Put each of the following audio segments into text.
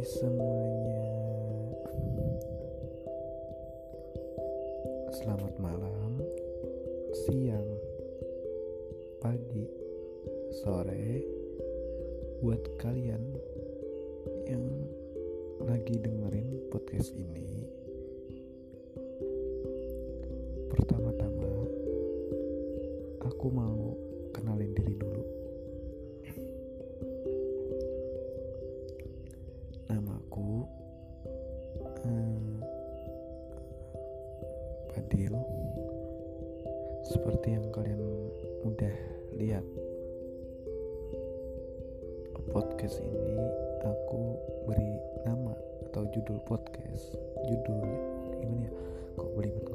semuanya. Selamat malam Siang Pagi Sore. Buat kalian Yang lagi dengerin podcast ini Pertama-tama Aku mau Fadil. Seperti yang kalian udah lihat podcast ini aku beri nama atau judul podcast. Judulnya gimana ya? Kok belibet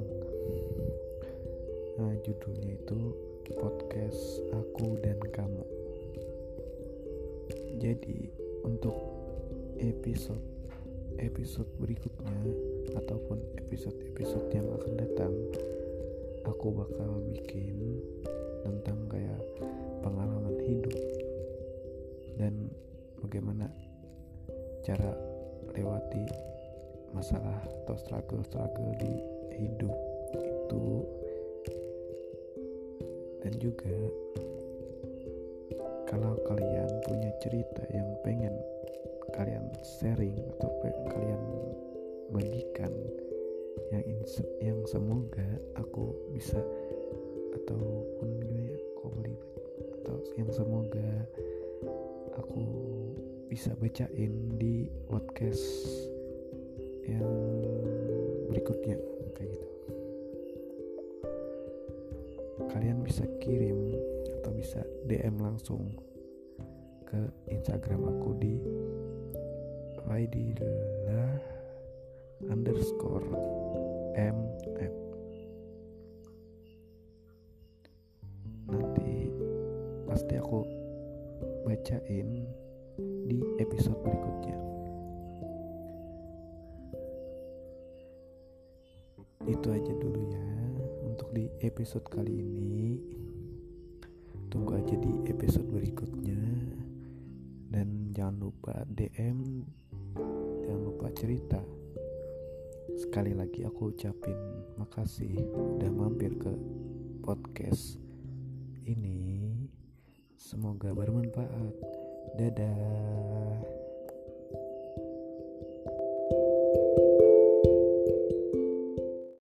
nah judulnya itu podcast aku dan kamu. Jadi untuk episode episode berikutnya episode-episode yang akan datang aku bakal bikin tentang kayak pengalaman hidup dan bagaimana cara lewati masalah atau struggle-struggle di hidup itu. Dan juga kalau kalian punya cerita yang pengen kalian sharing atau kalian bagikan yang ins- yang semoga aku bisa ataupun gimana ya kok atau yang semoga aku bisa bacain di podcast yang berikutnya kayak gitu. Kalian bisa kirim atau bisa DM langsung ke Instagram aku di Faidillah underscore mf nanti pasti aku bacain di episode berikutnya. Itu aja dulu ya untuk di episode kali ini. Tunggu aja di episode berikutnya. Dan jangan lupa DM jangan lupa cerita sekali lagi aku ucapin makasih udah mampir ke podcast ini. Semoga bermanfaat. Dadah